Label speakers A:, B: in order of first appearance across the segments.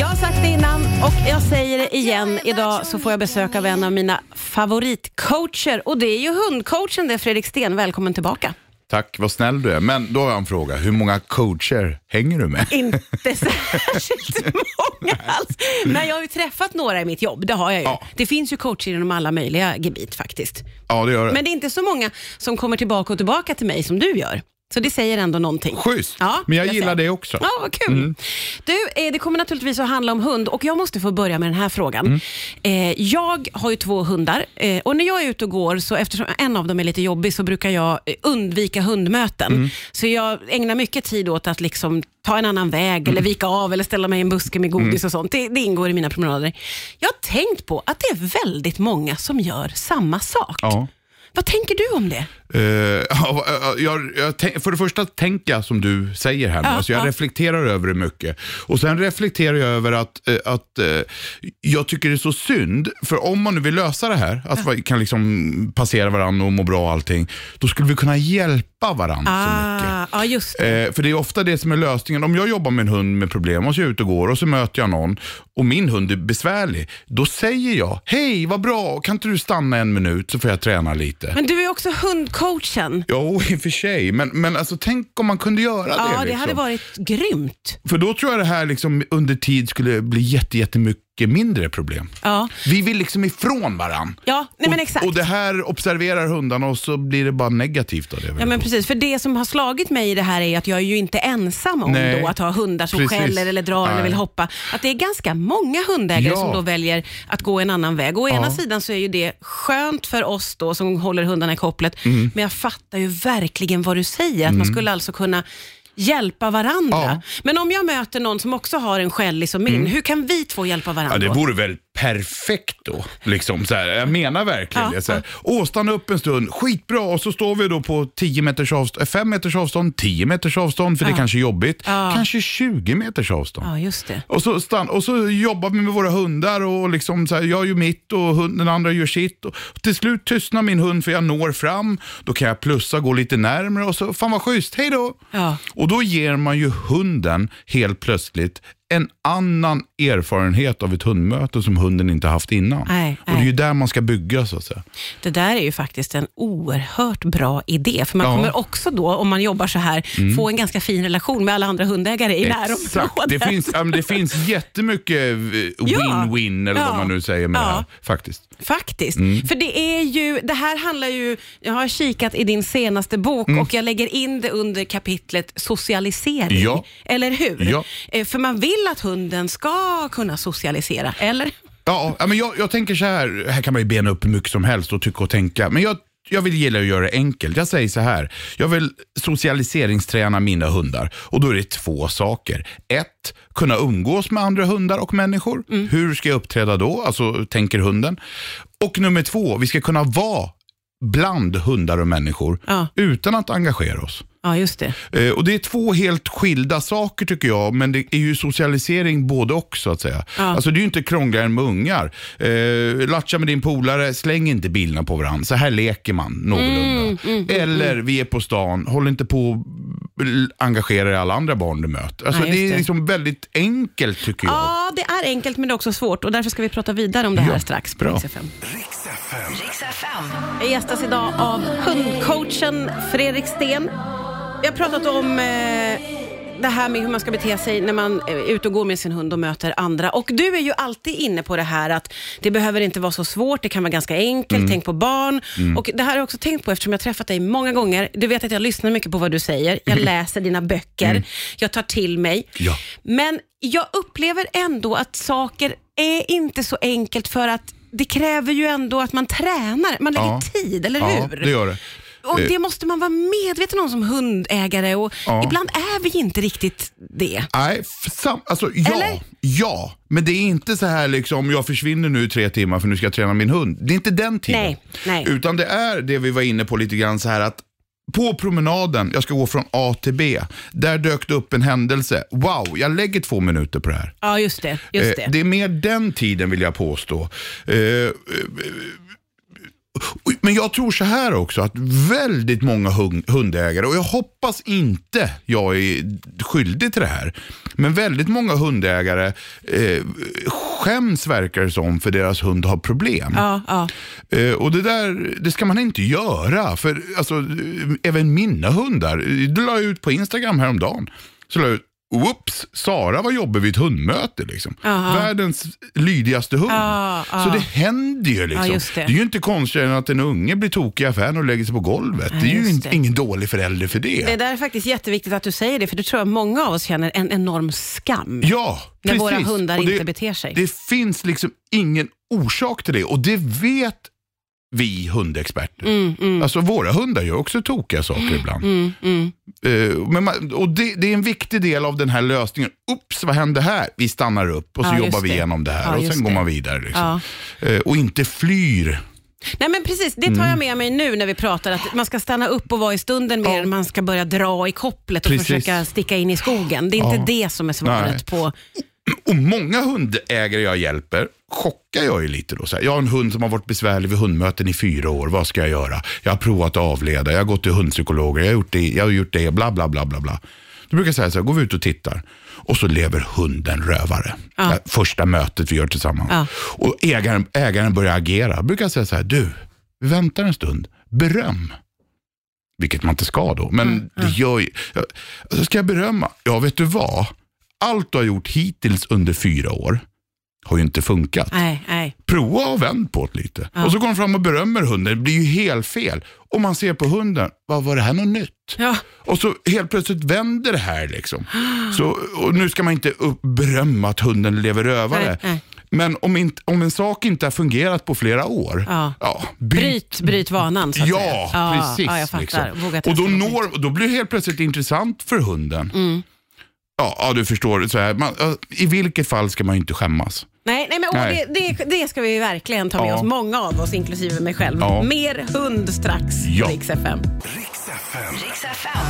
A: Jag har sagt det innan och jag säger det igen. Idag så får jag besök av en av mina favoritcoacher och det är ju hundcoachen det, Fredrik Sten. Välkommen tillbaka.
B: Tack, vad snäll du är. Men då har jag en fråga. Hur många coacher hänger du med?
A: Inte särskilt många alls. Nej, jag har ju träffat några i mitt jobb, det har jag ju.
B: Ja.
A: Det finns ju coacher inom alla möjliga gebit faktiskt.
B: Ja, det gör det.
A: Men det är inte så många som kommer tillbaka och tillbaka till mig som du gör. Så det säger ändå någonting.
B: Schysst.
A: Ja,
B: Men jag
A: jag
B: gillar
A: ser.
B: det också.
A: Ja, vad kul. Du, eh, det kommer naturligtvis att handla om hund och jag måste få börja med den här frågan. Eh, jag har ju två hundar och och när jag är ute och går, så eftersom en av dem är lite jobbig, så brukar jag eh, undvika hundmöten. Så jag ägnar mycket tid åt att liksom ta en annan väg eller vika av eller ställa mig i en buske med godis och sånt. Det, det ingår i mina promenader. Jag har tänkt på att det är väldigt många som gör samma sak.
B: Ja.
A: Vad tänker du om det?
B: Ja, jag, jag, för det första tänker jag som du säger här nu.
A: Ja,
B: alltså jag
A: ja.
B: reflekterar över det mycket. Och Sen reflekterar jag över att, eh, att eh, jag tycker det är så synd, för om man nu vill lösa det här, att vi kan liksom passera varandra och må bra och allting, då skulle vi kunna hjälpa varandra så mycket.
A: Ah, ja, just det.
B: För det är ofta det som är lösningen. Om jag jobbar med en hund med problem och så är jag ute och går och så möter jag någon och min hund är besvärlig. Då säger jag, hej vad bra, kan inte du stanna en minut så får jag träna lite.
A: Men du är också hundcoachen.
B: Jo, i och för sig. Men, men alltså, tänk om man kunde göra det.
A: Ja, det
B: liksom.
A: hade varit grymt.
B: För då tror jag det här liksom, under tid skulle bli jätte, jättemycket mindre problem.
A: Ja,
B: Vi vill liksom ifrån varann.
A: ja nej, men
B: och,
A: exakt.
B: och det här observerar hundarna och så blir det bara negativt av det.
A: Ja men precis, för det som har slagit mig i det här är att jag är ju inte ensam om
B: Nej.
A: då att ha hundar som
B: Precis.
A: skäller eller drar eller
B: Nej.
A: vill hoppa. Att det är ganska många hundägare
B: Ja.
A: som då väljer att gå en annan väg. Å ena
B: Ja.
A: sidan så är ju det skönt för oss då som håller hundarna i kopplet,
B: Mm.
A: men jag fattar ju verkligen vad du säger, att man skulle alltså kunna hjälpa varandra.
B: Ja. Mm.
A: Men om jag möter någon som också har en skällig som min, hur kan vi två hjälpa varandra?
B: Ja, det vore väl perfekt då. Liksom, så här. Jag menar verkligen
A: Ja,
B: det. Så här. Åh, stanna upp en stund, skitbra. Och så står vi då på 10 meters avstånd, 5 meters avstånd, 10 meters avstånd, för det är kanske är jobbigt.
A: Ja.
B: Kanske 20 meters avstånd.
A: Ja, just det.
B: Och så, stann, och så jobbar vi med våra hundar och liksom så här, jag gör mitt och hund, den andra gör sitt. Och till slut tystnar min hund för jag når fram. Då kan jag plussa, gå lite närmare och så, fan vad schysst, hej då.
A: Ja.
B: Och då ger man ju hunden helt plötsligt en annan erfarenhet av ett hundmöte som hunden inte haft innan.
A: Nej,
B: och det är ju där man ska bygga så att säga.
A: Det där är ju faktiskt en oerhört bra idé, för man
B: Ja. Mm.
A: kommer också då, om man jobbar så här, få en ganska fin relation med alla andra hundägare i
B: Exakt.
A: närområdet.
B: Det finns, ja, det finns jättemycket eh, win-win, eller
A: Ja.
B: vad man nu säger med det här. Faktiskt.
A: Faktiskt.
B: Mm.
A: För det är ju, det här handlar ju, jag har kikat i din senaste bok
B: Mm.
A: och jag lägger in det under kapitlet socialisering. Eller hur? Eh, För man vill att hunden ska kunna socialisera, eller?
B: Ja, men jag, jag tänker så här, här kan man ju bena upp hur mycket som helst och tycka och tänka, men jag, jag vill gilla att göra det enkelt. Jag säger så här, jag vill socialiseringsträna mina hundar och då är det två saker. Ett, kunna umgås med andra hundar och människor. Hur ska jag uppträda då? Alltså, tänker hunden. Och nummer två, vi ska kunna vara bland hundar och människor
A: Ja.
B: utan att engagera oss.
A: Ja, just det.
B: Eh, och Det är två helt skilda saker tycker jag, men det är ju socialisering både och så att säga.
A: Ja.
B: Alltså det är ju inte krångligare än med ungar. Eh, latcha med din polare, släng inte bilarna på varandra. Så här leker man någorlunda.
A: Mm,
B: Eller vi är på stan, håll inte på och l- engagera dig i alla andra barn du möter. Alltså
A: Nej,
B: det är
A: det.
B: liksom väldigt enkelt tycker jag.
A: Ja, det är enkelt men det är också svårt och därför ska vi prata vidare om det här
B: Ja,
A: strax på. Rix FM. Jag gästas idag av hundcoachen Fredrik Sten. Vi har pratat om eh, det här med hur man ska bete sig när man är ute och går med sin hund och möter andra. Och du är ju alltid inne på det här att det behöver inte vara så svårt, det kan vara ganska enkelt,
B: Mm.
A: tänk på barn. Och det här har jag också tänkt på eftersom jag har träffat dig många gånger. Du vet att jag lyssnar mycket på vad du säger, jag läser dina böcker, jag tar till mig.
B: Mm. Ja.
A: Men jag upplever ändå att saker är inte så enkelt för att det kräver ju ändå att man tränar, man lägger tid, eller
B: Ja,
A: hur?
B: det gör det.
A: Och
B: Eh.
A: det måste man vara medveten om som hundägare och
B: Ja.
A: ibland är vi inte riktigt det.
B: Nej, sam, alltså, ja,
A: Eller?
B: ja, men det är inte så här liksom, jag försvinner nu i tre timmar för nu ska jag träna min hund. Det är inte den tiden.
A: Nej, nej.
B: Utan det är det vi var inne på lite grann så här att på promenaden, jag ska gå från A till B, där dök det upp en händelse. Wow, jag lägger två minuter på det här.
A: Ja, just det. Just
B: Eh,
A: det.
B: det är mer den tiden vill jag påstå. Men jag tror så här också, att väldigt många hund, hundägare, och jag hoppas inte jag är skyldig till det här, men väldigt många hundägare eh, skäms verkar det som för deras hund har problem.
A: Ja, ja.
B: Eh, och det där det ska man inte göra. För alltså, även mina hundar, det la jag ut på Instagram häromdagen. Så la jag ut, Whoops, Sara var jobbig vid ett hundmöte. Liksom.
A: Aha.
B: Världens lydigaste hund.
A: Ja, ja.
B: Så det händer ju. Liksom.
A: Ja, just det.
B: är ju inte konstigare än att en unge blir tokig i affären och lägger sig på golvet. Det är ju
A: det.
B: ingen dålig förälder för det.
A: Det där är faktiskt jätteviktigt att du säger det, för det tror jag många av oss känner en enorm skam.
B: Ja,
A: När
B: precis.
A: våra hundar
B: det,
A: inte beter sig.
B: Det finns liksom ingen orsak till det och det vet vi hundexperter.
A: Mm, mm,
B: Alltså våra hundar gör också tokiga saker ibland.
A: mm, mm.
B: Eh, men man, och det, det är en viktig del av den här lösningen. Ups, vad hände här? Vi stannar upp och så
A: Ja,
B: jobbar vi
A: det.
B: igenom det här
A: Ja,
B: och sen går man vidare. Liksom.
A: Ja.
B: Eh, och inte flyr.
A: Nej men precis, det
B: Mm.
A: tar jag med mig nu när vi pratar, att man ska stanna upp och vara i stunden mer än man ska börja dra i kopplet och
B: Precis.
A: försöka sticka in i skogen. Det är inte det som är svaret
B: Nej.
A: på...
B: Och många hundägare jag hjälper chockar jag ju lite då. Så här, jag har en hund som har varit besvärlig vid hundmöten i fyra år. Vad ska jag göra? Jag har provat att avleda, jag har gått till hundpsykologer, jag har gjort det, jag har gjort det, bla bla bla bla bla. Då brukar jag säga så här, går vi ut och tittar och så lever hunden rövare.
A: Ja.
B: Första mötet vi gör tillsammans.
A: Ja.
B: Och ägaren, ägaren börjar agera. Då brukar jag säga så här, du, vi väntar en stund, beröm. Vilket man inte ska då, men
A: Mm,
B: det gör ju... Ska jag berömma? Ja, vet du vad? Allt du har gjort hittills under fyra år har ju inte funkat.
A: Nej, nej.
B: Prova och vänd på det lite.
A: Ja.
B: Och så går de fram och berömmer hunden. Det blir ju helt fel. Och man ser på hunden, vad var det här något nytt?
A: Ja.
B: Och så helt plötsligt vänder det här. liksom. Så, och nu ska man inte berömma att hunden lever rövare.
A: Nej.
B: Men om, inte, om en sak inte har fungerat på flera år,
A: Ja.
B: byt
A: Bryt, bryt vanan så att säga.
B: Ja, precis.
A: Ja, jag fattar.
B: liksom. Och då, når, då blir det helt plötsligt intressant för hunden.
A: Mm.
B: Ja, ja, du förstår. Så här, man, ja, I vilket fall ska man inte skämmas.
A: Nej, nej, men
B: Nej.
A: Det, det, det ska vi verkligen ta med
B: Ja.
A: oss, många av oss, inklusive mig själv.
B: Ja.
A: Mer hund strax,
B: Ja.
C: Riks FM.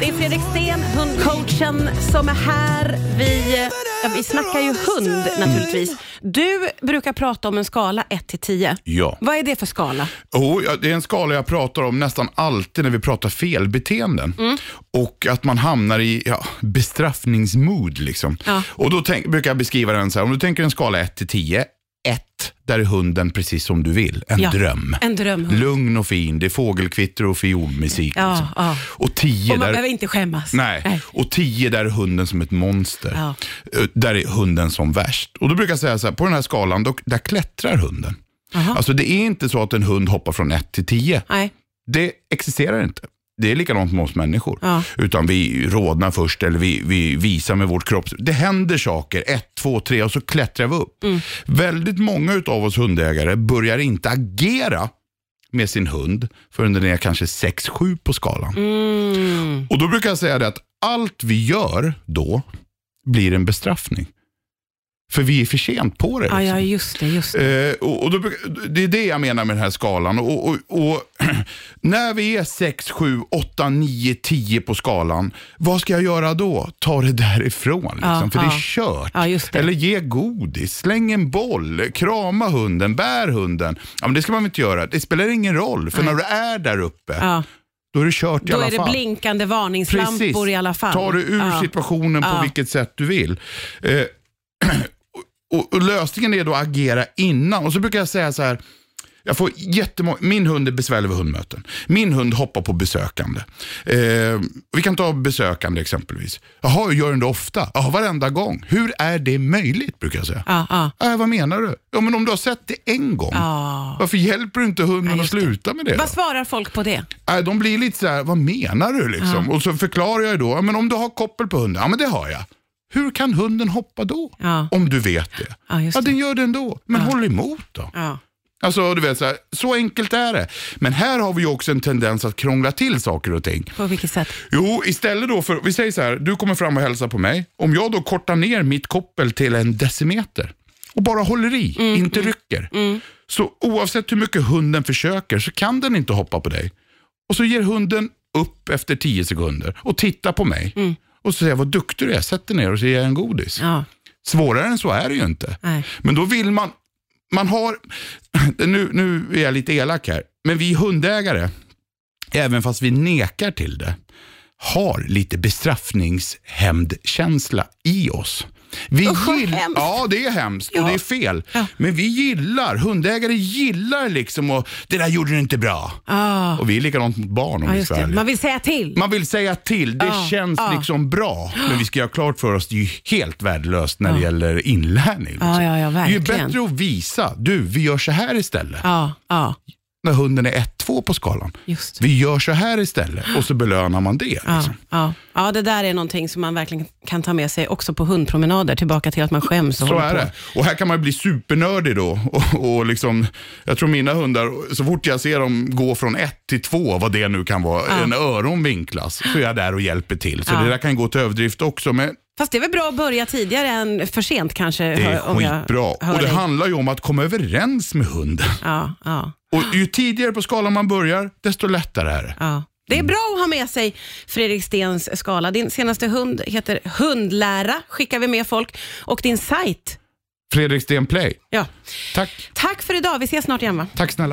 A: Det är Fredrik Sten, hundcoachen, som är här. Vi, ja, vi snackar ju hund naturligtvis. Du brukar prata om en skala 1 till 10.
B: Ja.
A: Vad är det för skala?
B: Oh, ja, det är en skala jag pratar om nästan alltid när vi pratar felbeteenden.
A: Mm.
B: Och att man hamnar i ja, bestraffningsmood. Liksom.
A: Ja.
B: Och då tänk, brukar jag beskriva den så här, om du tänker en skala 1 till 10. 1, där är hunden precis som du vill. En
A: Ja,
B: dröm.
A: En drömhund.
B: Lugn och fin, det är fågelkvitter och fiolmusik.
A: Ja,
B: liksom.
A: ja.
B: Och 10
A: Och man
B: där...
A: behöver inte skämmas.
B: Nej. och 10 där är hunden som ett monster. Eh, Där är hunden som värst. Och då brukar jag säga så här, på den här skalan, då, där klättrar hunden.
A: Jaha.
B: Alltså det är inte så att en hund hoppar från 1 till 10.
A: Nej.
B: Det existerar inte. Det är likadant med oss människor.
A: Ja.
B: Utan vi rodnar först eller vi, vi visar med vårt kropp. Det händer saker, ett, två, tre och så klättrar vi upp.
A: Mm.
B: Väldigt många av oss hundägare börjar inte agera med sin hund förrän den är kanske 6-7 på skalan.
A: Mm.
B: Och då brukar jag säga att allt vi gör då blir en bestraffning. För vi är för sent på det. Liksom.
A: ja, just det. Just det.
B: Eh, och, och då, det är det jag menar med den här skalan. Och, och, och när vi är 6, 7, 8, 9, 10 på skalan, vad ska jag göra då? Ta det därifrån, liksom,
A: Ja,
B: för det
A: ja.
B: är kört.
A: Ja, just det.
B: Eller ge godis, släng en boll, krama hunden, bär hunden. Ja, men det ska man väl inte göra. Det spelar ingen roll, för när du är där uppe,
A: Ja.
B: då är det kört i
A: Då
B: alla
A: är det
B: fall.
A: blinkande varningslampor i alla fall.
B: Tar du ur situationen på vilket sätt du vill. Eh, och, och lösningen är då att agera innan. Och så brukar jag säga så här, jag får jättemånga, min hund är besvärlig vid hundmöten. Min hund hoppar på besökande. Eh, vi kan ta besökande exempelvis. Jaha, gör den det ofta? Ja, varenda gång. Hur är det möjligt, brukar jag säga.
A: Ja, ja.
B: Äh, vad menar du? Ja, men om du har sett det en gång,
A: Ja.
B: varför hjälper du inte hunden
A: Ja,
B: att sluta med det? då?
A: Vad svarar folk på det?
B: Nej, de blir lite så här, vad menar du liksom? Och så förklarar jag då, ja, men om du har koppel på hunden, ja men det har jag. Hur kan hunden hoppa då?
A: Ja.
B: Om du vet det.
A: Ja, det.
B: den gör det ändå. Men håll emot då.
A: Ja.
B: Alltså, du vet, så, här, så enkelt är det. Men här har vi också en tendens att krångla till saker och ting.
A: På vilket sätt?
B: Jo, istället då för, vi säger så här, du kommer fram och hälsar på mig. Om jag då kortar ner mitt koppel till en decimeter och bara håller i,
A: Mm,
B: inte rycker. Så oavsett hur mycket hunden försöker så kan den inte hoppa på dig. Och så ger hunden upp efter 10 sekunder och tittar på mig. Och så säger jag, vad duktig du är, sätt dig ner och så ger jag en godis.
A: Ja.
B: Svårare än så är det ju inte.
A: Nej.
B: Men då vill man, man har, nu, nu är jag lite elak här, men vi hundägare, även fast vi nekar till det, har lite bestraffningshämndkänsla i oss. Vi
A: Usch,
B: gill-
A: hemskt.
B: Ja, det är hemskt och
A: Ja.
B: det är fel.
A: Ja.
B: Men vi gillar, hundägare gillar liksom och det där gjorde du inte bra.
A: Ah,
B: Och vi är likadant mot barn om
A: ja,
B: vi ska.
A: Man vill säga till.
B: Man vill säga till, det
A: Ja,
B: känns
A: ja.
B: liksom bra. Men vi ska göra klart för oss, det är ju helt värdelöst när det gäller inlärning. Liksom.
A: Ja, ja,
B: det är ju bättre att visa, du, vi gör så här istället.
A: Ja, ja,
B: När hunden är 1-2 på skalan. Vi gör så här istället och så belönar man det.
A: Ja,
B: Liksom.
A: ja. ja, det där är någonting som man verkligen kan ta med sig också på hundpromenader, tillbaka till att man skäms och
B: Så är
A: på.
B: det. Och här kan man bli supernördig då. Och, och liksom, jag tror mina hundar, så fort jag ser dem gå från ett till två, vad det nu kan vara, en öron vinklas, så är jag där och hjälper till. Så
A: Ja.
B: det där kan gå till överdrift också. Men
A: Fast det är väl bra att börja tidigare än för sent kanske?
B: det är
A: hör-
B: skitbra. Och det
A: dig.
B: handlar ju om att komma överens med hunden.
A: Ja, ja,
B: Och ju tidigare på skalan man börjar, desto lättare är det.
A: ja. Det är bra att ha med sig Fredrik Stens skala. Din senaste hund heter Hundlära, skickar vi med folk. Och din sajt.
B: Fredrik Sten Play.
A: Ja.
B: Tack.
A: Tack för idag. Vi ses snart igen va?
B: Tack snälla.